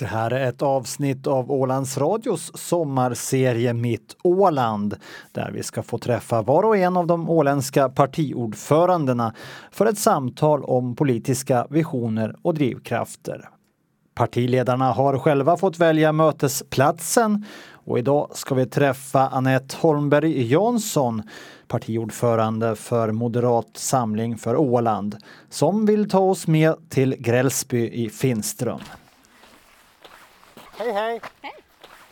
Det här är ett avsnitt av Ålands Radios sommarserie Mitt Åland där vi ska få träffa var och en av de åländska partiordförandena för ett samtal om politiska visioner och drivkrafter. Partiledarna har själva fått välja mötesplatsen och idag ska vi träffa Annette Holmberg Jansson, partiordförande för Moderat Samling för Åland, som vill ta oss med till Grällsby i Finström. Hej hej! Hej!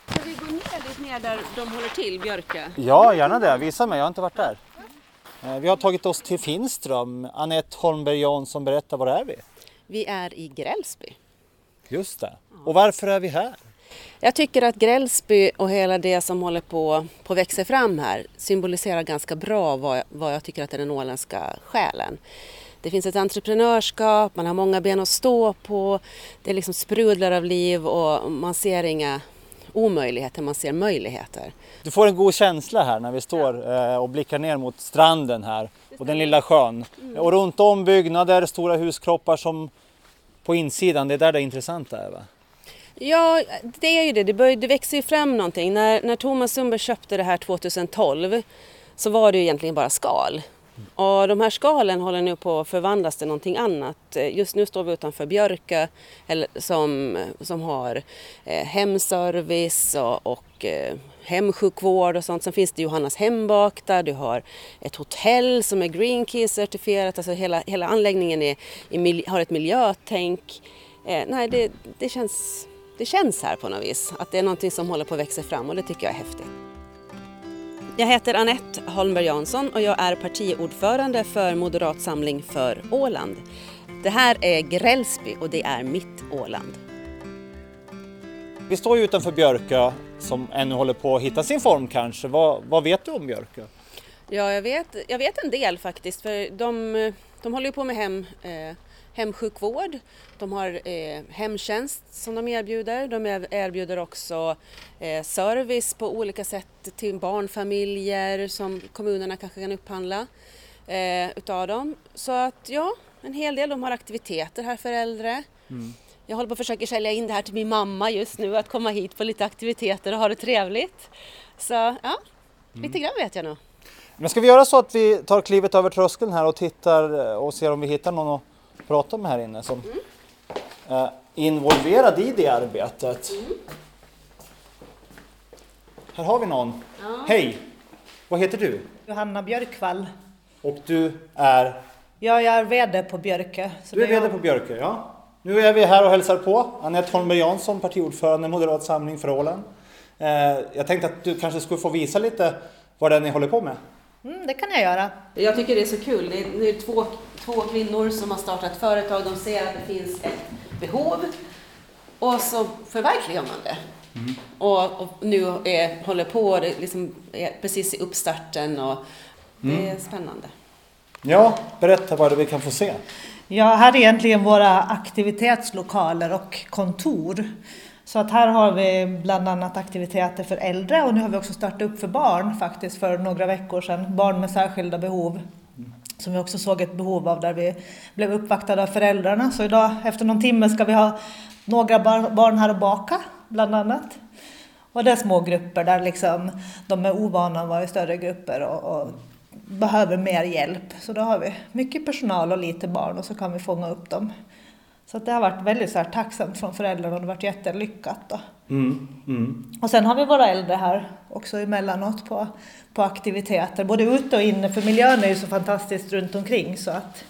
Ska vi gå ner lite ner där de håller till, Björka? Ja, gärna det. Visa mig, jag har inte varit där. Eh, vi har tagit oss till Finström. Annette Holmberg Jansson, berätta, var är vi? Vi är i Grällsby. Just det. Och varför är vi här? Jag tycker att Grällsby och hela det som håller på att växa fram här symboliserar ganska bra vad, vad jag tycker att är den åländska själen. Det finns ett entreprenörskap, man har många ben att stå på, det liksom sprudlar av liv och man ser inga omöjligheter, man ser möjligheter. Du får en god känsla här när vi står eh, och blickar ner mot stranden här och den lilla sjön. Mm. Och runt om byggnader, stora huskroppar som på insidan, det är där det intressanta är va? Ja, det är ju det. Det, bör, det växer ju fram någonting. När, när Thomas Sundberg köpte det här 2012 så var det ju egentligen bara skal. Och de här skalen håller nu på att förvandlas till någonting annat. Eh, just nu står vi utanför Björka som, som har eh, hemservice och, och eh, hemsjukvård och sånt. Sen finns det Johannas hembak där, du har ett hotell som är Green Key certifierat. Alltså hela, hela anläggningen är, är, har ett miljötänk. Eh, nej, det, det, känns, det känns här på något vis att det är någonting som håller på att växa fram och det tycker jag är häftigt. Jag heter Annette Holmberg Jansson och jag är partiordförande för Moderat Samling för Åland. Det här är Grällsby och det är mitt Åland. Vi står ju utanför Björkö som ännu håller på att hitta sin form kanske. Vad, vad vet du om Björkö? Ja, jag vet, jag vet en del faktiskt för de, de håller ju på med hem eh, hemsjukvård, de har eh, hemtjänst som de erbjuder, de erbjuder också eh, service på olika sätt till barnfamiljer som kommunerna kanske kan upphandla eh, utav dem. Så att ja, en hel del, de har aktiviteter här för äldre. Mm. Jag håller på att försöka sälja in det här till min mamma just nu, att komma hit på lite aktiviteter och ha det trevligt. Så ja, mm. lite grann vet jag nog. Men ska vi göra så att vi tar klivet över tröskeln här och tittar och ser om vi hittar någon prata med här inne som mm. är involverad i det arbetet. Mm. Här har vi någon. Ja. Hej! Vad heter du? Johanna Björkvall. Och du är? Ja, jag är VD på Björke. Du är VD jag... på Björke, ja. Nu är vi här och hälsar på. Anette Holmberg Jansson, partiordförande Moderat Samling för Åland. Eh, jag tänkte att du kanske skulle få visa lite vad det är ni håller på med. Mm, det kan jag göra. Jag tycker det är så kul. Det är, två, två kvinnor som har startat företag. De ser att det finns ett behov och så förverkligar man det. Mm. Och, och, nu är, håller på, det liksom är precis i uppstarten och det mm. är spännande. Ja, berätta vad det vi kan få se. Ja, här är egentligen våra aktivitetslokaler och kontor. Så att här har vi bland annat aktiviteter för äldre och nu har vi också startat upp för barn faktiskt för några veckor sedan. Barn med särskilda behov som vi också såg ett behov av där vi blev uppvaktade av föräldrarna. Så idag efter någon timme ska vi ha några barn här och baka bland annat. Och det är små grupper där liksom de är ovana att vara i större grupper och, och behöver mer hjälp. Så då har vi mycket personal och lite barn och så kan vi fånga upp dem. Så det har varit väldigt så här, tacksamt från föräldrarna och det har varit jättelyckat. Då. Mm, mm. Och sen har vi våra äldre här också emellanåt på, på aktiviteter, både ute och inne, för miljön är ju så fantastiskt runt omkring så att,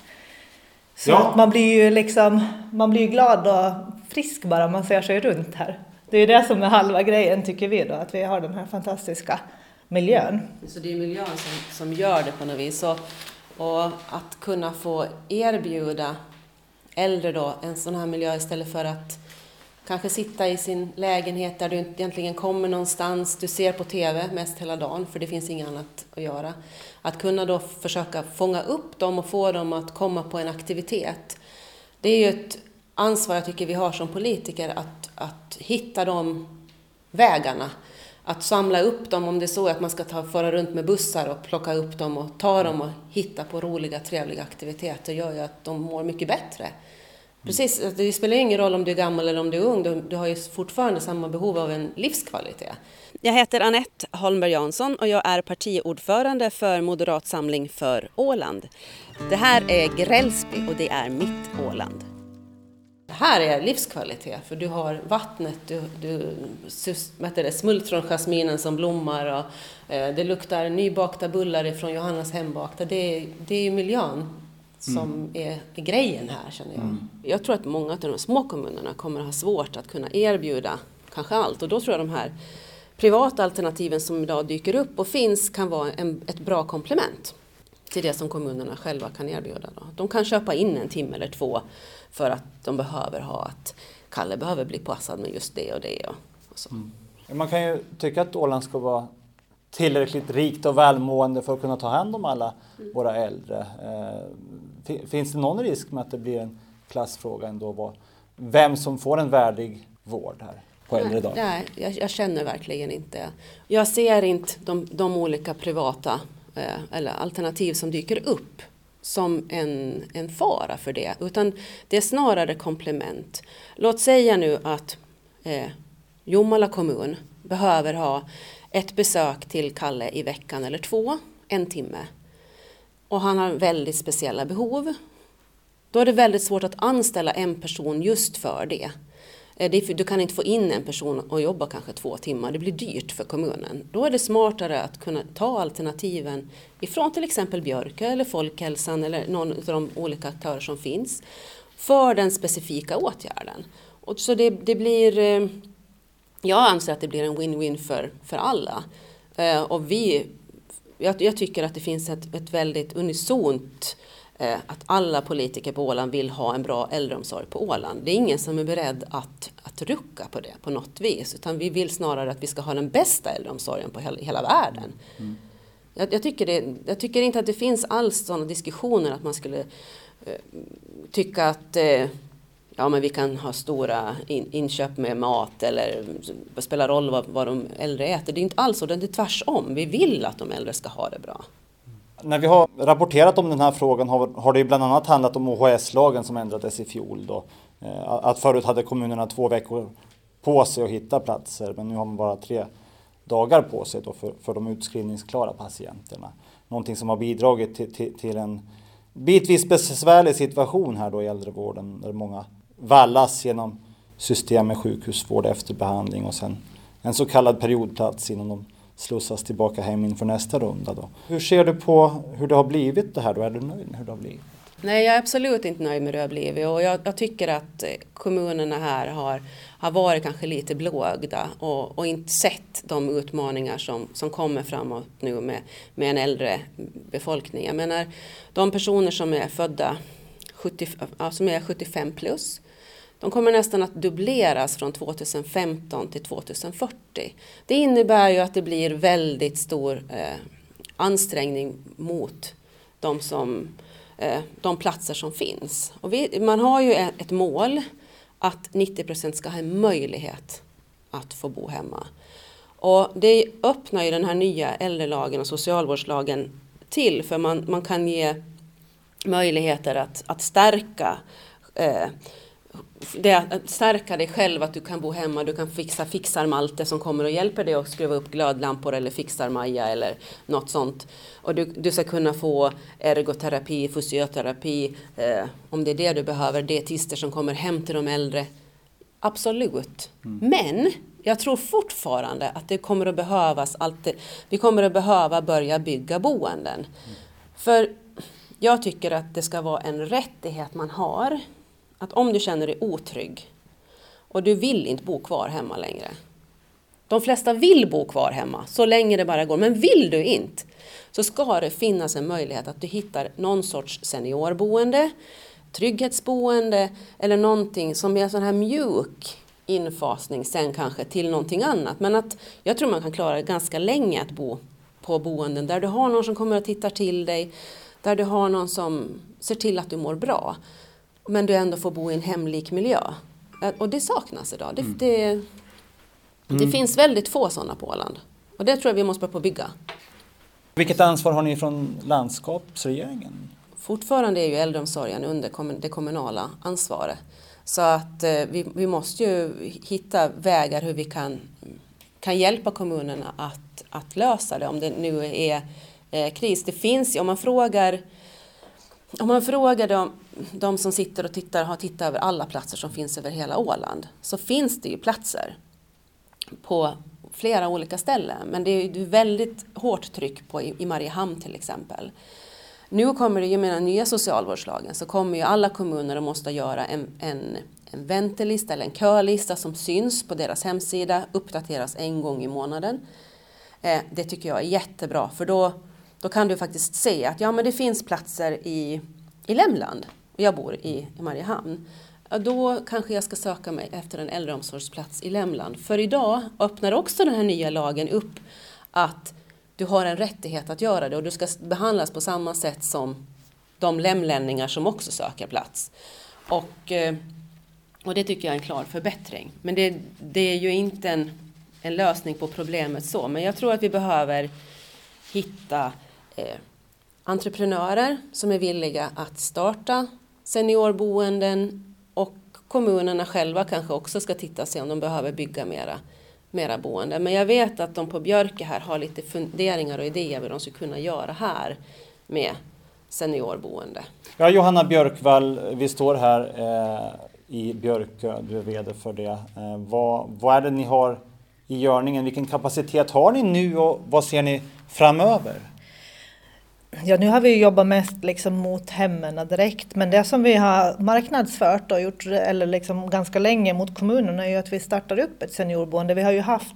så ja. att man blir ju liksom, man blir glad och frisk bara man ser sig runt här. Det är ju det som är halva grejen tycker vi då, att vi har den här fantastiska miljön. Så det är miljön som, som gör det på något vis. Och, och att kunna få erbjuda äldre då en sån här miljö istället för att kanske sitta i sin lägenhet där du inte egentligen kommer någonstans, du ser på TV mest hela dagen för det finns inget annat att göra. Att kunna då försöka fånga upp dem och få dem att komma på en aktivitet. Det är ju ett ansvar jag tycker vi har som politiker att, att hitta de vägarna. Att samla upp dem om det är så att man ska ta, föra runt med bussar och plocka upp dem och ta dem och hitta på roliga trevliga aktiviteter gör ju att de mår mycket bättre Precis, det spelar ingen roll om du är gammal eller om du är ung, du, du har ju fortfarande samma behov av en livskvalitet. Jag heter Annette Holmberg Jansson och jag är partiordförande för Moderat Samling för Åland. Det här är Grällsby och det är mitt Åland. Det här är livskvalitet, för du har vattnet, du, du det, smult från jasminen som blommar och eh, det luktar nybakta bullar från Johannas hembakta. Det, det är miljön som mm. är, är, grejen här känner jag. Mm. Jag tror att många av de små kommunerna kommer att ha svårt att kunna erbjuda kanske allt och då tror jag de här privata alternativen som idag dyker upp och finns kan vara en, ett bra komplement till det som kommunerna själva kan erbjuda. Då. De kan köpa in en timme eller två för att de behöver ha att Kalle behöver bli passad med just det och det. Och, och så. Mm. Man kan ju tycka att Åland ska vara tillräckligt rikt och välmående för att kunna ta hand om alla mm. våra äldre. Eh, finns det någon risk med att det blir en klassfråga ändå? Vem som får en värdig vård här? på äldre dagar? Nej, jag, jag, känner verkligen inte. Jag ser inte de, de olika privata eh, eller alternativ som dyker upp som en, en fara för det, utan det är snarare komplement. Låt säga nu att eh, Jomala kommun behöver ha ett besök till Kalle i veckan eller två, en timme. Och han har väldigt speciella behov. Då är det väldigt svårt att anställa en person just för det. Eh, du kan inte få in en person och jobba kanske två timmar, det blir dyrt för kommunen. Då är det smartare att kunna ta alternativen ifrån till exempel Björke eller Folkhälsan eller någon av de olika aktörer som finns för den specifika åtgärden. Och så det, det blir, eh, jag anser att det blir en win-win för, för alla. Eh, och vi, jag, jag tycker att det finns ett, ett väldigt unisont Eh, att alla politiker på Åland vill ha en bra äldreomsorg på Åland. Det är ingen som är beredd att, att rucka på det på något vis, utan vi vill snarare att vi ska ha den bästa äldreomsorgen på hela, hela världen. Mm. Jag, jag, tycker det, jag tycker inte att det finns alls sådana diskussioner att man skulle eh, tycka att eh, ja, men vi kan ha stora in, inköp med mat eller det spelar roll vad, vad de äldre äter. Det är inte alls så, det är tvärtom. Vi vill att de äldre ska ha det bra. När vi har rapporterat om den här frågan har, har det bland annat handlat om OHS-lagen som ändrades i fjol. Då. Eh, att förut hade kommunerna två veckor på sig att hitta platser men nu har man bara tre dagar på sig då för, för de utskrivningsklara patienterna. Någonting som har bidragit till, till, till en bitvis besvärlig situation här då i äldrevården där många vallas genom system med sjukhusvård efter behandling och sen en så kallad periodplats innan de slussas tillbaka hem inför nästa runda. Då. Hur ser du på hur det har blivit det här då? Är du nöjd med hur det har blivit? Nej, jag är absolut inte nöjd med hur det har blivit och jag, jag tycker att eh, kommunerna här har, har varit kanske lite blåögda och, och, inte sett de utmaningar som, som kommer framåt nu med, med en äldre befolkning. Jag menar, de personer som är födda 70, som är 75 plus de kommer nästan att dubbleras från 2015 till 2040. Det innebär ju att det blir väldigt stor eh, ansträngning mot de, som, eh, de platser som finns. Och vi, man har ju ett mål att 90 procent ska ha en möjlighet att få bo hemma. Och det öppnar ju den här nya äldrelagen och socialvårdslagen till för man, man kan ge möjligheter att, att stärka eh, det att stärka dig själv, att du kan bo hemma, du kan fixa fixar-Malte som kommer och hjälper dig att skruva upp glödlampor eller fixar-Maja eller något sånt. Och du, du ska kunna få ergoterapi, fysioterapi, eh, om det är det du behöver, dietister som kommer hem till de äldre. Absolut. Mm. Men jag tror fortfarande att det kommer att behövas alltid, vi kommer att behöva börja bygga boenden. Mm. För jag tycker att det ska vara en rättighet man har att om du känner dig otrygg och du vill inte bo kvar hemma längre. De flesta vill bo kvar hemma så länge det bara går, men vill du inte så ska det finnas en möjlighet att du hittar någon sorts seniorboende, trygghetsboende eller någonting som är sån här mjuk infasning sen kanske till någonting annat. Men att jag tror man kan klara ganska länge att bo på boenden där du har någon som kommer och tittar till dig, där du har någon som ser till att du mår bra men du ändå får bo i en hemlik miljö. Och det saknas idag. Det, mm. det, det mm. finns väldigt få sådana på Åland. Och det tror jag vi måste börja på bygga. Vilket ansvar har ni från landskapsregeringen? fortfarande är ju äldreomsorgen under det kommunala ansvaret. Så att eh, vi, vi måste ju hitta vägar hur vi kan, kan hjälpa kommunerna att, att lösa det om det nu är eh, kris. Det finns om man frågar om man frågar de, de som sitter och tittar, har tittat över alla platser som finns över hela Åland, så finns det ju platser på flera olika ställen. Men det är ju väldigt hårt tryck på i, i Mariehamn till exempel. Nu kommer det ju med den nya socialvårdslagen så kommer ju alla kommuner att måste göra en, en, en väntelista eller en kölista som syns på deras hemsida, uppdateras en gång i månaden. Eh, det tycker jag är jättebra för då, då kan du faktiskt se att ja, men det finns platser i, i Lämland jag bor i, i Mariehamn. Då kanske jag ska söka mig efter en äldreomsorgsplats i Lämland. För idag öppnar också den här nya lagen upp att du har en rättighet att göra det och du ska behandlas på samma sätt som de lämlänningar som också söker plats. Och, eh, och det tycker jag är en klar förbättring. Men det, det är ju inte en, en, lösning på problemet så. Men jag tror att vi behöver hitta eh, entreprenörer som är villiga att starta seniorboenden och kommunerna själva kanske också ska titta och se om de behöver bygga mera mera boenden. Men jag vet att de på Björke här har lite funderingar och idéer vad de skulle kunna göra här med seniorboende. Ja, Johanna Björkvall, vi står här eh, i Björkö, du är VD för det. Eh, vad, vad är det ni har i görningen? Vilken kapacitet har ni nu och vad ser ni framöver? Ja, nu har vi jobbat mest liksom mot hemmen direkt, men det som vi har marknadsfört och gjort eller liksom ganska länge mot kommunerna är ju att vi startar upp ett seniorboende. Vi har ju haft,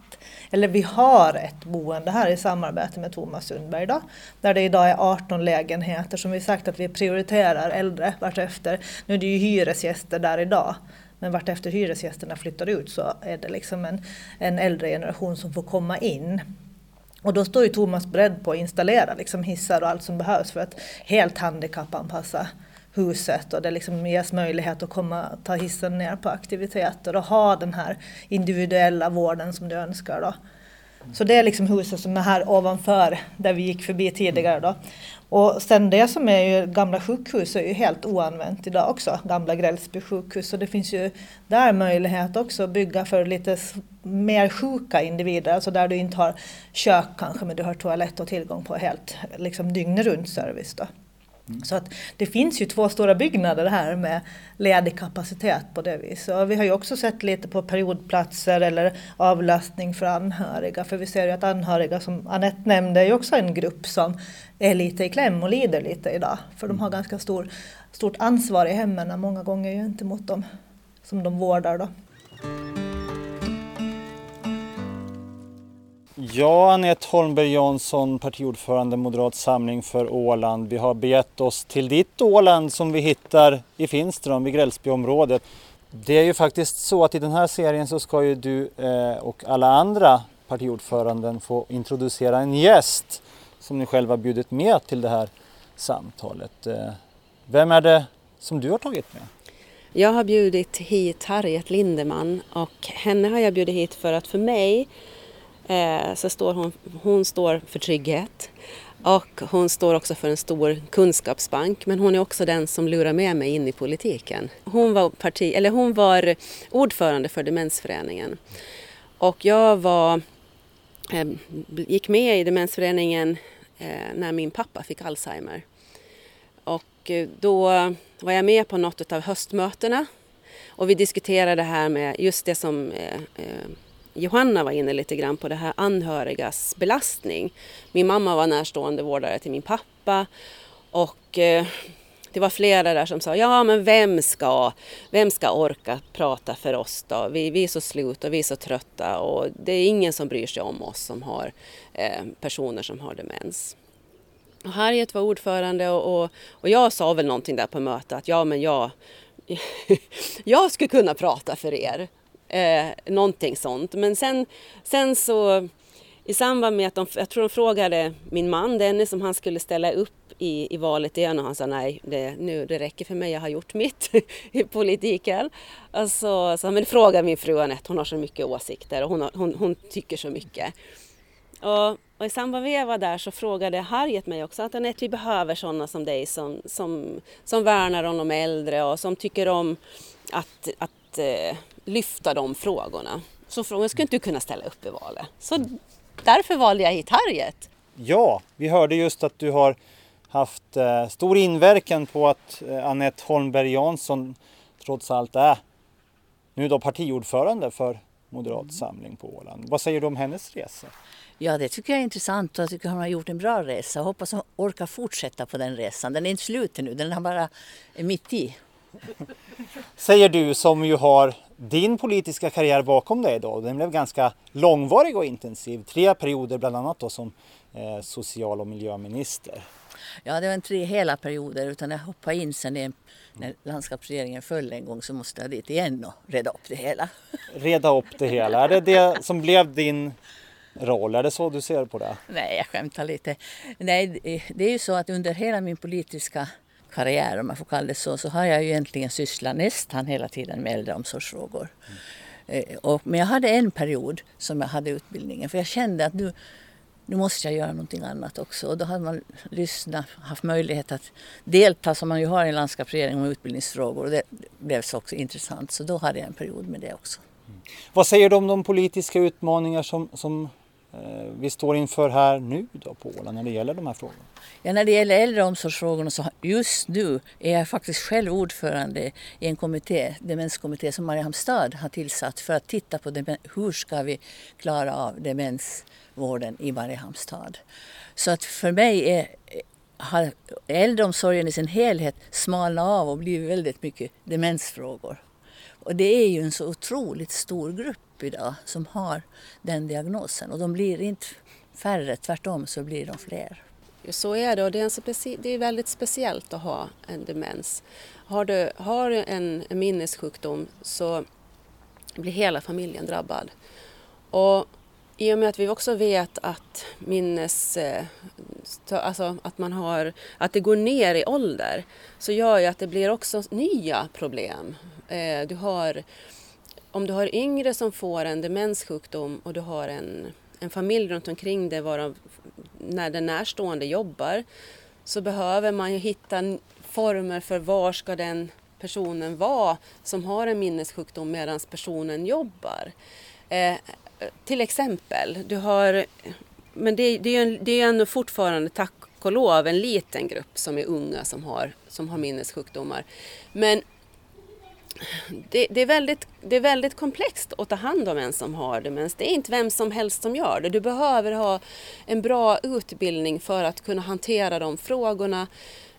eller vi har ett boende här i samarbete med Thomas Sundberg då, där det idag är 18 lägenheter som vi sagt att vi prioriterar äldre vartefter. Nu är det ju hyresgäster där idag, men vartefter hyresgästerna flyttar ut så är det liksom en, en äldre generation som får komma in. Och då står ju Thomas beredd på att installera liksom hissar och allt som behövs för att helt handikappanpassa huset och det liksom ges möjlighet att komma, ta hissen ner på aktiviteter och ha den här individuella vården som du önskar. Då. Så det är liksom huset som är här ovanför där vi gick förbi tidigare. Då. Och sen det som är ju gamla sjukhus är ju helt oanvänt idag också, gamla Grälsby sjukhus. Så det finns ju där möjlighet också att bygga för lite mer sjuka individer, alltså där du inte har kök kanske men du har toalett och tillgång på helt liksom dygnet runt service. Då. Mm. Så att det finns ju två stora byggnader här med ledig kapacitet på det viset. vi har ju också sett lite på periodplatser eller avlastning för anhöriga. För vi ser ju att anhöriga som Anette nämnde är ju också en grupp som är lite i kläm och lider lite idag. För de har mm. ganska stor, stort ansvar i hemmen många gånger gentemot dem som de vårdar. Då. Ja, Anette Holmberg Jansson, partiordförande Moderat Samling för Åland. Vi har begett oss till ditt Åland som vi hittar i Finström, vid Grälsbyområdet. Det är ju faktiskt så att i den här serien så ska ju du eh, och alla andra partiordföranden få introducera en gäst som ni själva bjudit med till det här samtalet. Eh, vem är det som du har tagit med? Jag har bjudit hit Harriet Lindeman och henne har jag bjudit hit för att för mig eh, så står hon, hon står för trygghet och hon står också för en stor kunskapsbank men hon är också den som lurar med mig in i politiken. Hon var, parti, eller hon var ordförande för Demensföreningen och jag var, eh, gick med i Demensföreningen eh, när min pappa fick Alzheimer. Och eh, då var jag med på något av höstmötena och vi diskuterade det här med just det som eh, eh Johanna var inne lite grann på det här anhörigas belastning. Min mamma var närstående vårdare till min pappa och eh, det var flera där som sa, ja men vem ska, vem ska orka prata för oss då? Vi, vi är så slut och vi är så trötta och det är ingen som bryr sig om oss som har eh, personer som har demens. Och Harriet var ordförande och, och, och jag sa väl någonting där på mötet att ja men jag, jag skulle kunna prata för er. Eh, någonting sånt. Men sen, sen så i samband med att de, jag tror de frågade min man Dennis om han skulle ställa upp i, i valet igen och han sa nej, det, nu, det räcker för mig, jag har gjort mitt i politiken. Alltså, så, men fråga min fru Anette, hon har så mycket åsikter och hon, har, hon, hon tycker så mycket. Och, och, i samband med att jag var där så frågade Harriet mig också att Anette, vi behöver sådana som dig som, som, som värnar om de äldre och som tycker om att, att eh, lyfta de frågorna. Så frågan skulle inte du kunna ställa upp i valet? Så därför valde jag hit Harriet. Ja, vi hörde just att du har haft eh, stor inverkan på att eh, Annette Holmberg Jansson trots allt är nu då partiordförande för Moderat Samling på Åland. Vad säger du om hennes resa? Ja, det tycker jag är intressant och jag tycker hon har gjort en bra resa. Jag hoppas hon orkar fortsätta på den resan. Den är inte slut nu, den är bara mitt i. Säger du som ju har din politiska karriär bakom dig då. Den blev ganska långvarig och intensiv. Tre perioder bland annat då som eh, social och miljöminister. Ja, det var inte tre hela perioder utan jag hoppade in sen det, när landskapsregeringen föll en gång så måste jag dit igen och reda upp det hela. Reda upp det hela, är det det som blev din roll? Är det så du ser på det? Nej, jag skämtar lite. Nej, det är ju så att under hela min politiska karriär, om man får kalla det så, så har jag ju egentligen sysslat nästan hela tiden med äldreomsorgsfrågor. Mm. Och, men jag hade en period som jag hade utbildningen för jag kände att nu, nu måste jag göra någonting annat också. Och då hade man lyssnat, haft möjlighet att delta som man ju har i en landskapsregering om utbildningsfrågor och det blev så också intressant. Så då hade jag en period med det också. Mm. Vad säger du om de politiska utmaningar som, som Eh, vi står inför här nu då på Åland när det gäller de här frågorna? Ja, när det gäller äldreomsorgsfrågorna så just nu är jag faktiskt själv ordförande i en kommitté, demenskommitté som Mariehamnstad har tillsatt för att titta på demen, hur ska vi klara av demensvården i Mariehamnstad. Så att för mig är, har äldreomsorgen i sin helhet smalnat av och blivit väldigt mycket demensfrågor. Och det är ju en så otroligt stor grupp idag som har den diagnosen och de blir inte färre, tvärtom så blir de fler. Så är det och det är, speci- det är väldigt speciellt att ha en demens. Har du har en, en minnessjukdom så blir hela familjen drabbad. Och i och med att vi också vet att minnes, eh, alltså att man har, att det går ner i ålder så gör ju att det blir också nya problem Eh, du har, om du har yngre som får en demenssjukdom och du har en, en familj runt omkring dig varav när den närstående jobbar så behöver man ju hitta former för var ska den personen vara som har en minnessjukdom medan personen jobbar. Eh, till exempel, du har, men det, det, är, det är ändå fortfarande tack och lov en liten grupp som är unga som har, som har minnessjukdomar. Men det, det, är väldigt, det är väldigt komplext att ta hand om en som har demens. Det är inte vem som helst som gör det. Du behöver ha en bra utbildning för att kunna hantera de frågorna.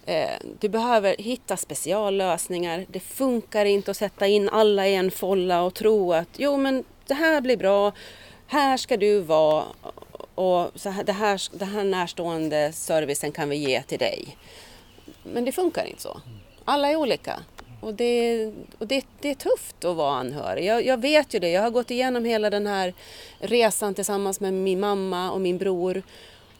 Eh, du behöver hitta speciallösningar. Det funkar inte att sätta in alla i en folla och tro att jo men det här blir bra, här ska du vara och så här, det, här, det här närstående servicen kan vi ge till dig. Men det funkar inte så. Alla är olika. Och, det, och det, det, är tufft att vara anhörig. Jag, jag, vet ju det. Jag har gått igenom hela den här resan tillsammans med min mamma och min bror.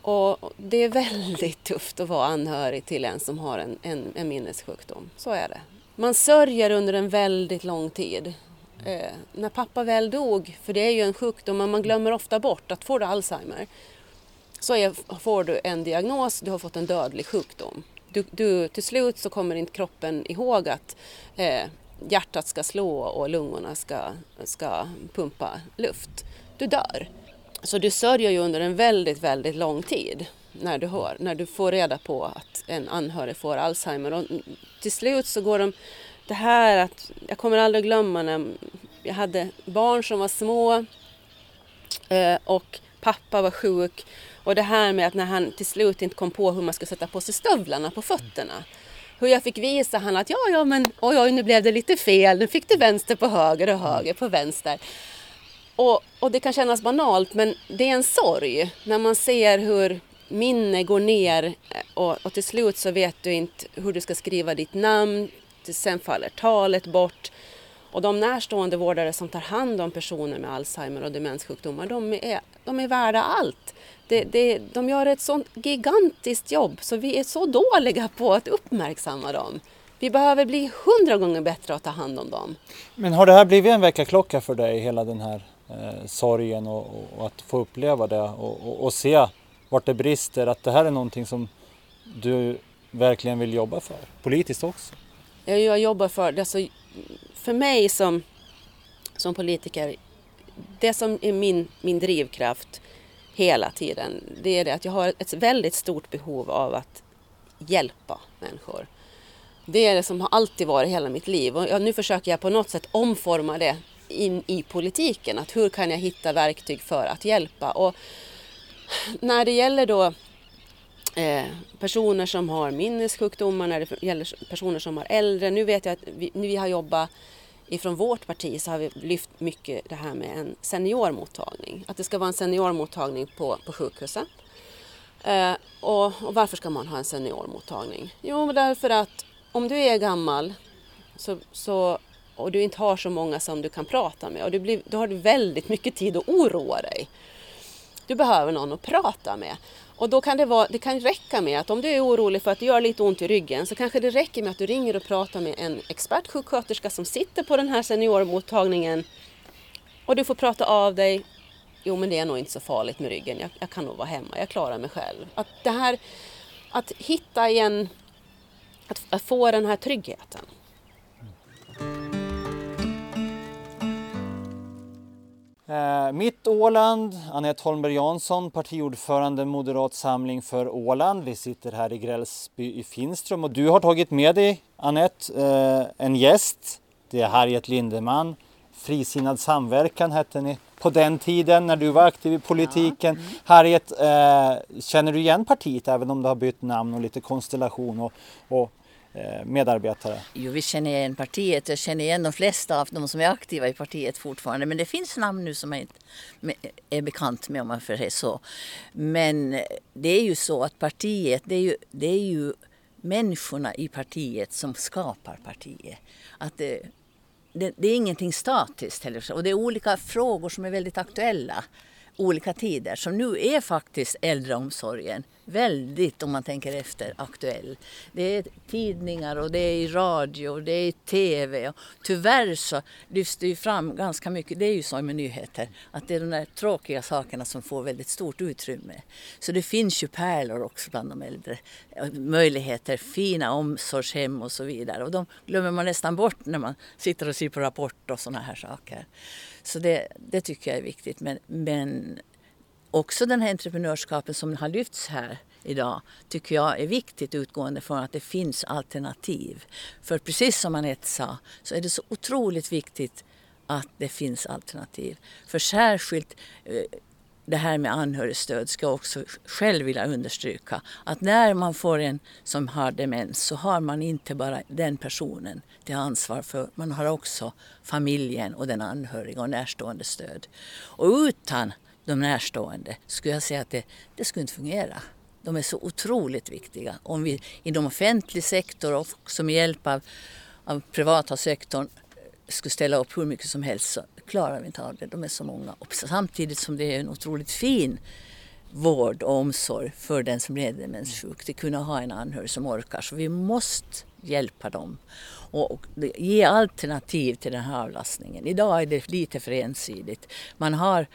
Och det är väldigt tufft att vara anhörig till en som har en, en, en minnessjukdom. Så är det. Man sörjer under en väldigt lång tid. Eh, när pappa väl dog, för det är ju en sjukdom, men man glömmer ofta bort att får du Alzheimer så är, får du en diagnos, du har fått en dödlig sjukdom du, du, till slut så kommer inte kroppen ihåg att eh, hjärtat ska slå och lungorna ska, ska pumpa luft. Du dör. Så du sörjer ju under en väldigt, väldigt lång tid när du, hör, när du får reda på att en anhörig får Alzheimer. Och till slut så går de... Det här att... Jag kommer aldrig glömma när jag hade barn som var små eh, och pappa var sjuk och det här med att när han till slut inte kom på hur man skulle sätta på sig stövlarna på fötterna. Hur jag fick visa han att ja, ja, men oj, oj, nu blev det lite fel. Nu fick du vänster på höger och höger på vänster. Och, och det kan kännas banalt, men det är en sorg när man ser hur minne går ner eh, och, och till slut så vet du inte hur du ska skriva ditt namn. Sen faller talet bort. Och de närstående vårdare som tar hand om personer med Alzheimer och demenssjukdomar, de är, de är värda allt. Det, det, de gör ett sånt gigantiskt jobb så vi är så dåliga på att uppmärksamma dem. Vi behöver bli hundra gånger bättre att ta hand om dem. Men har det här blivit en väckarklocka för dig, hela den här eh, sorgen och, och, och, att få uppleva det och, och, se vart det brister, att det här är någonting som du verkligen vill jobba för, politiskt också? Jag, jag jobbar för. Alltså, för mig som, som politiker, det som är min, min drivkraft hela tiden, det är det att jag har ett väldigt stort behov av att hjälpa människor. Det är det som har alltid varit hela mitt liv och nu försöker jag på något sätt omforma det in i politiken. Att hur kan jag hitta verktyg för att hjälpa? Och när det gäller då eh, personer som har minnessjukdomar, när det gäller personer som har äldre. Nu vet jag att vi, vi har jobbat ifrån vårt parti så har vi lyft mycket det här med en seniormottagning. Att det ska vara en seniormottagning på, på sjukhuset. Eh, och, och, varför ska man ha en seniormottagning? Jo, därför att om du är gammal så, så, och du inte har så många som du kan prata med och du blir, då har du väldigt mycket tid att oroa dig. Du behöver någon att prata med. Och då kan det, vara, det kan räcka med att om du är orolig för att det gör lite ont i ryggen så kanske det räcker med att du ringer och pratar med en expertsjuksköterska som sitter på den här seniormottagningen och du får prata av dig. Jo, men det är nog inte så farligt med ryggen. Jag, jag kan nog vara hemma. Jag klarar mig själv. Att det här, att hitta igen, att, att få den här tryggheten. Eh, mitt Åland, Anette Holmberg Jansson, partiordförande Moderat Samling för Åland. Vi sitter här i Grälsby i Finström och du har tagit med dig, Anette, eh, en gäst. Det är Harriet Lindeman. Frisinnad samverkan hette ni på den tiden när du var aktiv i politiken. Ja. Mm. Harriet, eh, känner du igen partiet även om det har bytt namn och lite konstellation och, och Eh, medarbetare? Jo, vi känner igen partiet. Jag känner igen de flesta av de som är aktiva i partiet fortfarande. Men det finns namn nu som jag inte är bekant med om man får säga så. Men det är ju så att partiet, det är ju, det är ju människorna i partiet som skapar partiet. Att det, det, det är ingenting statiskt heller. Och det är olika frågor som är väldigt aktuella olika tider. Så nu är faktiskt äldreomsorgen väldigt, om man tänker efter, aktuell. Det är tidningar och det är i radio och det är i TV. Och tyvärr så lyfts det ju fram ganska mycket, det är ju så med nyheter, att det är de där tråkiga sakerna som får väldigt stort utrymme. Så det finns ju pärlor också bland de äldre. Möjligheter, fina omsorgshem och så vidare. Och de glömmer man nästan bort när man sitter och ser på Rapport och sådana här saker. Så det, det tycker jag är viktigt. Men, men också den här entreprenörskapen som har lyfts här idag tycker jag är viktigt utgående från att det finns alternativ. För precis som Anette sa så är det så otroligt viktigt att det finns alternativ. För särskilt eh, det här med anhörigstöd ska jag också själv vilja understryka. Att när man får en som har demens så har man inte bara den personen till ansvar för. Man har också familjen och den anhöriga och närstående stöd. Och utan de närstående skulle jag säga att det, det skulle inte fungera. De är så otroligt viktiga. Om vi inom offentlig sektor och också med hjälp av, av privata sektorn skulle ställa upp hur mycket som helst så klarar vi inte av det. De är så många. Och samtidigt som det är en otroligt fin vård och omsorg för den som är demenssjuk. Att kunna ha en anhörig som orkar. Så vi måste hjälpa dem och ge alternativ till den här avlastningen. Idag är det lite för ensidigt. Man har,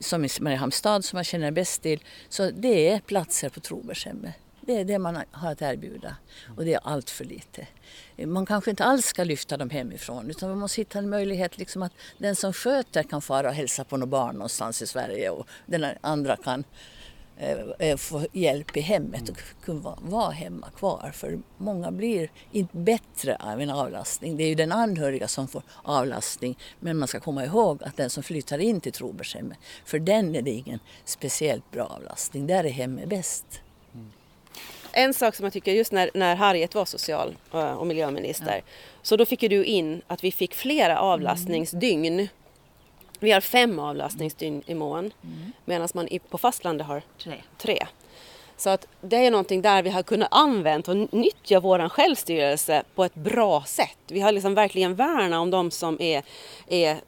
som i Mariehamnstad som jag känner bäst till, så det är platser på Trobergshemmet. Det är det man har att erbjuda och det är allt för lite. Man kanske inte alls ska lyfta dem hemifrån utan man måste hitta en möjlighet liksom att den som sköter kan fara och hälsa på något barn någonstans i Sverige och den andra kan Eh, eh, få hjälp i hemmet och kunna vara hemma kvar. För många blir inte bättre av en avlastning. Det är ju den anhöriga som får avlastning. Men man ska komma ihåg att den som flyttar in till Trobergshemmet, för den är det ingen speciellt bra avlastning. Där är hemmet bäst. En sak som jag tycker just när, när Harriet var social eh, och miljöminister ja. så då fick ju du in att vi fick flera avlastningsdygn vi har fem avlastningsdygn i mån mm. medan man på fastlandet har tre. tre. Så att det är någonting där vi har kunnat använda och nyttja vår självstyrelse på ett bra sätt. Vi har liksom verkligen värnat om de som är, är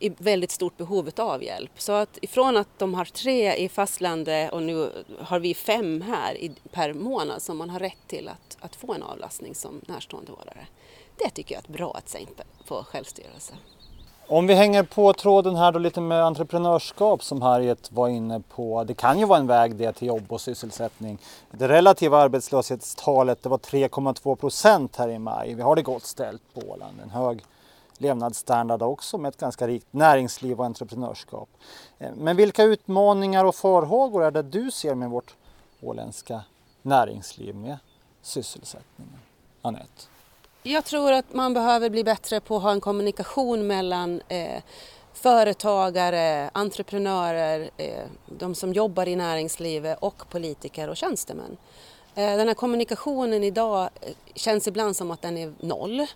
i väldigt stort behov av hjälp. Så att ifrån att de har tre i fastlandet och nu har vi fem här i, per månad som man har rätt till att, att få en avlastning som närståendevårdare. Det tycker jag är ett bra exempel på självstyrelse. Om vi hänger på tråden här då lite med entreprenörskap som Harriet var inne på. Det kan ju vara en väg det till jobb och sysselsättning. Det relativa arbetslöshetstalet det var 3,2 procent här i maj. Vi har det gott ställt på Åland. En hög levnadsstandard också med ett ganska rikt näringsliv och entreprenörskap. Eh, men vilka utmaningar och farhågor är det du ser med vårt åländska näringsliv med sysselsättningen? Anette? Jag tror att man behöver bli bättre på att ha en kommunikation mellan eh, företagare, entreprenörer, eh, de som jobbar i näringslivet och politiker och tjänstemän. Eh, den här kommunikationen idag eh, känns ibland som att den är noll.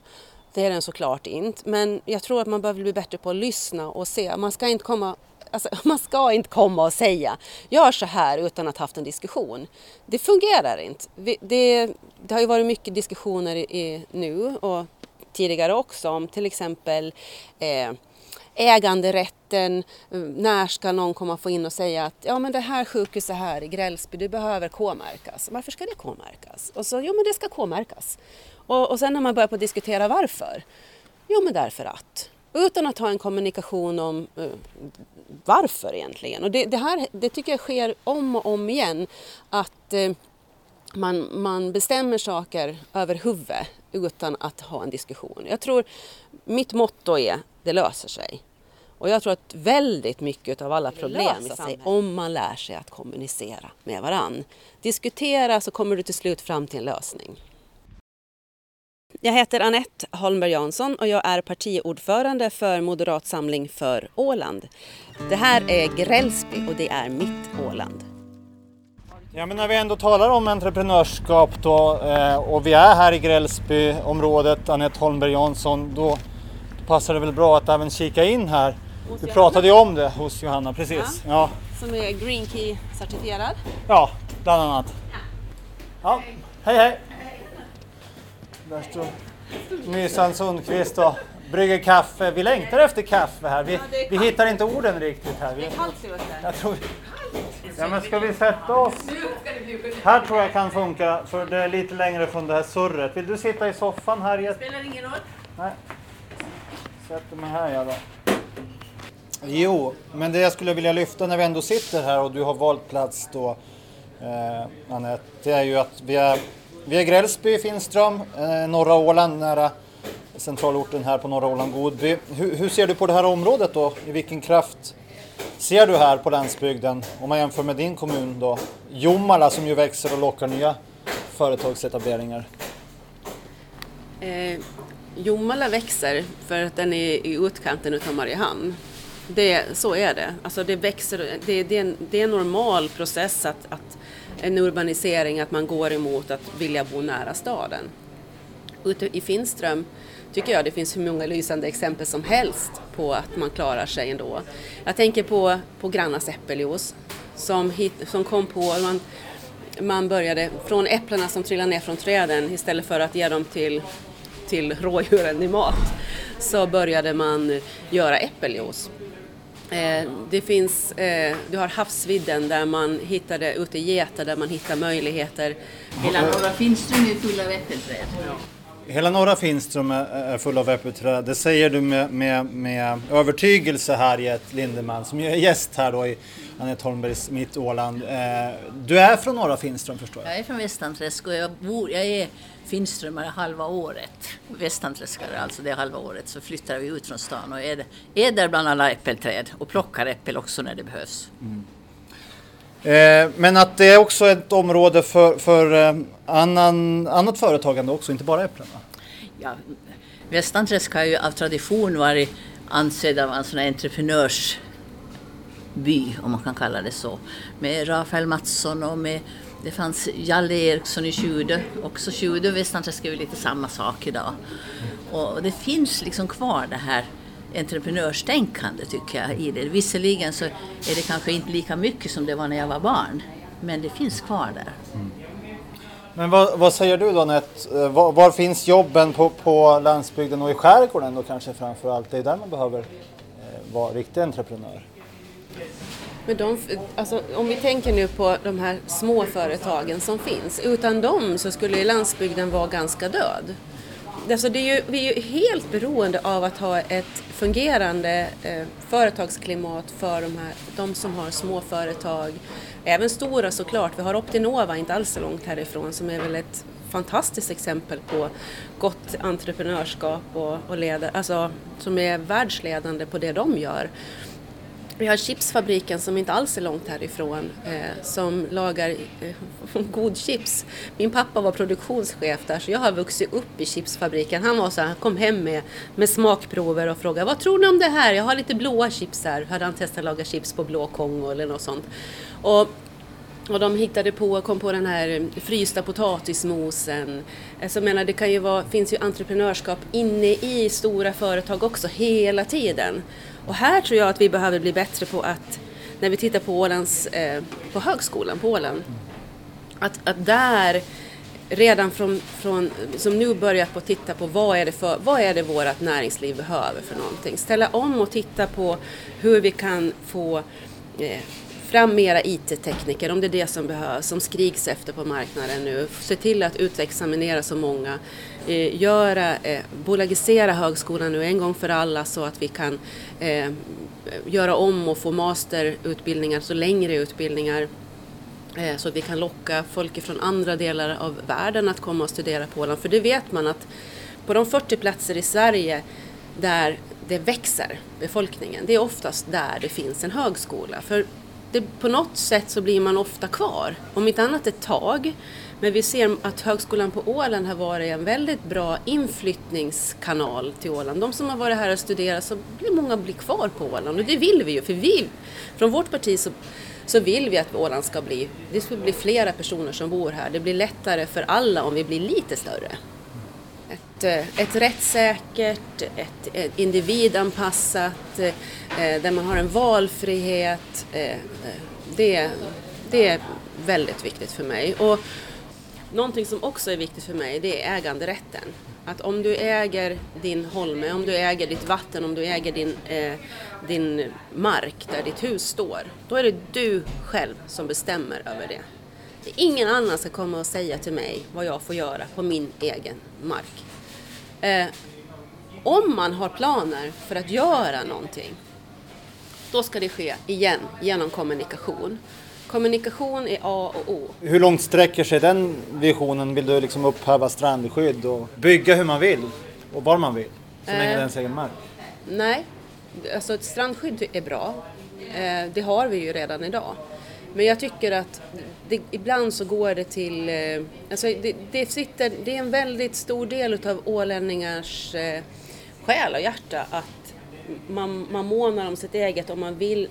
Det är den såklart inte, men jag tror att man behöver bli bättre på att lyssna och se. Man ska inte komma Alltså, man ska inte komma och säga gör så här utan att ha haft en diskussion. Det fungerar inte. Det, det har ju varit mycket diskussioner i, nu och tidigare också om till exempel eh, äganderätten, när ska någon komma få in och säga att ja men det här sjukhuset här i Grälsby, du behöver K-märkas. Varför ska det K-märkas? Och så, jo men det ska K-märkas. Och, och sen när man börjar på att diskutera varför, jo men därför att. Utan att ha en kommunikation om uh, varför egentligen. Och det, det, här det tycker jag sker om och om igen. Att uh, man, man bestämmer saker över huvudet utan att ha en diskussion. Jag tror mitt motto är det löser sig. Och jag tror att väldigt mycket av alla problem löser sig om man lär sig att kommunicera med varann. Diskutera så kommer du till slut fram till en lösning. Jag heter Annette Holmberg Jansson och jag är partiordförande för Moderat Samling för Åland. Det här är Grälsby och det är mitt Åland. Ja, men när vi ändå talar om entreprenörskap då, eh, och vi är här i Grälsbyområdet, Annette Holmberg Jansson, då passar det väl bra att även kika in här. Du pratade ju om det hos Johanna, precis. Ja, ja. Som är Green Key certifierad. Ja, bland annat. Ja, hej hej! Där står Mysan Sundqvist och brygger kaffe. Vi längtar efter kaffe här. Vi, vi hittar inte orden riktigt här. Vi, det är kallt jag tror, Ja men ska vi sätta oss? Här tror jag kan funka för det är lite längre från det här surret. Vill du sitta i soffan här? Det spelar ingen roll. Nej. Sätter mig här jag då. Jo, men det jag skulle vilja lyfta när vi ändå sitter här och du har valt plats då eh, Anette, det är ju att vi är, vi är Grälsby, Finström, eh, norra Åland nära centralorten här på norra Åland, Godby. Hur, hur, ser du på det här området då? I vilken kraft ser du här på landsbygden om man jämför med din kommun då? Jomala som ju växer och lockar nya företagsetableringar. Eh, Jomala växer för att den är i utkanten utav Mariehamn. Det, så är det. Alltså det, växer, det, det, är en, det är en normal process att, att en urbanisering, att man går emot att vilja bo nära staden. Ute i Finström tycker jag det finns hur många lysande exempel som helst på att man klarar sig ändå. Jag tänker på, på Grannas äppeljuice som, hit, som kom på, man, man började från äpplena som trillade ner från träden istället för att ge dem till, till rådjuren i mat så började man göra äppeljuice. Eh, det finns, eh, du har havsvidden där man hittade ute i Geta där man hittar möjligheter. Hela norra Finström är full av äppelträd. Hela norra Finström är full av äppelträd. Det säger du med, med, med övertygelse Harriet Lindeman som är gäst här då i Anette Holmbergs Mitt Åland. Eh, du är från norra Finström förstår jag? Jag är från Västanträsk och jag, bor, jag är finströmmare halva året. Västanträskare alltså, det halva året. Så flyttar vi ut från stan och är, är där bland alla äppelträd och plockar äppel också när det behövs. Mm. Eh, men att det är också ett område för, för eh, annan, annat företagande också, inte bara äpplen? Ja, Västanträsk har ju av tradition varit ansedd av en sån här entreprenörsby, om man kan kalla det så. Med Rafael Mattsson och med det fanns Jalle Eriksson i Tjude, också Tjude och Västanträsk är ju lite samma sak idag. Och det finns liksom kvar det här entreprenörstänkande tycker jag i det. Visserligen så är det kanske inte lika mycket som det var när jag var barn, men det finns kvar där. Mm. Men vad, vad, säger du då Anette? Eh, var, var, finns jobben på, på landsbygden och i skärgården då kanske framför allt? Det är där man behöver eh, vara riktig entreprenör. Men de, alltså, om vi tänker nu på de här små företagen som finns, utan dem så skulle landsbygden vara ganska död alltså det är ju, vi är ju helt beroende av att ha ett fungerande eh, företagsklimat för de, här, de som har små företag. Även stora såklart. Vi har Optinova inte alls så långt härifrån som är väl ett fantastiskt exempel på gott entreprenörskap och, och leder, alltså, som är världsledande på det de gör. Vi har chipsfabriken som inte alls är långt härifrån eh, som lagar eh, god chips. Min pappa var produktionschef där så jag har vuxit upp i chipsfabriken. Han var så här, han kom hem med, med smakprover och frågade vad tror ni om det här? Jag har lite blåa chips här. Hade han testat att laga chips på blå Kongo eller något sånt. Och och de hittade på, kom på den här frysta potatismosen. Alltså jag menar, det kan ju vara, finns ju entreprenörskap inne i stora företag också hela tiden. Och här tror jag att vi behöver bli bättre på att, när vi tittar på Ålands, eh, på högskolan på Åland, att, att där redan från, från, som nu börjat på att titta på vad är det, för, vad är det vårt näringsliv behöver för någonting. Ställa om och titta på hur vi kan få eh, fram mera IT-tekniker om det är det som behövs, som skriks efter på marknaden nu. Se till att utexaminera så många. Eh, göra, eh, bolagisera högskolan nu en gång för alla så att vi kan eh, göra om och få masterutbildningar, så längre utbildningar eh, så att vi kan locka folk från andra delar av världen att komma och studera på Åland. För det vet man att på de 40 platser i Sverige där det växer, befolkningen, det är oftast där det finns en högskola. För det, på något sätt så blir man ofta kvar, om inte annat ett tag. Men vi ser att Högskolan på Åland har varit en väldigt bra inflyttningskanal till Åland. De som har varit här och studerat så blir många blir kvar på Åland och det vill vi ju för vi, från vårt parti så, så vill vi att Åland ska bli, det ska bli flera personer som bor här. Det blir lättare för alla om vi blir lite större. Ett, eh, ett rättssäkert, ett, ett individanpassat, eh, eh, där man har en valfrihet. Eh, det, det är väldigt viktigt för mig. Och någonting som också är viktigt för mig det är äganderätten. Att om du äger din holme, om du äger ditt vatten, om du äger din, eh, din mark där ditt hus står, då är det du själv som bestämmer över det. ingen annan ska komma och säga till mig vad jag får göra på min egen mark. Eh, om man har planer för att göra någonting, då ska det ske igen genom kommunikation. Kommunikation är A och O. Hur långt sträcker sig den visionen? Vill du liksom upphäva strandskydd och bygga hur man vill och var man vill? Så länge det är ens egen mark? Nej, alltså ett strandskydd är bra. Eh, det har vi ju redan idag. Men jag tycker att det, ibland så går det till... Eh, alltså det, det, sitter, det är en väldigt stor del utav ålänningars eh, själ och hjärta att man, man månar om sitt eget och man vill,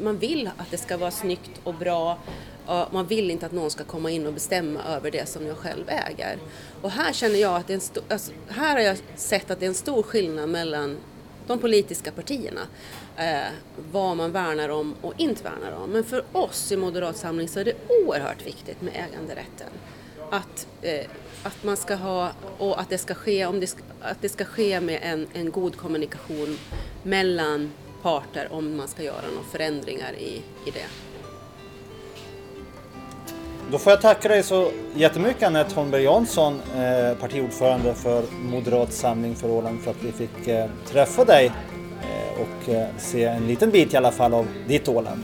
man vill att det ska vara snyggt och bra. Och man vill inte att någon ska komma in och bestämma över det som jag själv äger. Och här känner jag att det är en stor, alltså, här har jag sett att det är en stor skillnad mellan de politiska partierna. Eh, vad man värnar om och inte värnar om. Men för oss i Moderat Samling så är det oerhört viktigt med äganderätten. Att, eh, att man ska ha, och att det ska ske, om det ska, att det ska ske med en, en god kommunikation mellan parter om man ska göra några förändringar i, i det. Då får jag tacka dig så jättemycket Anette Holmberg Jansson, eh, partiordförande för Moderat Samling för Åland, för att vi fick eh, träffa dig och eh, se en liten bit i alla fall av ditt Åland.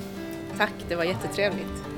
Tack, det var jättetrevligt.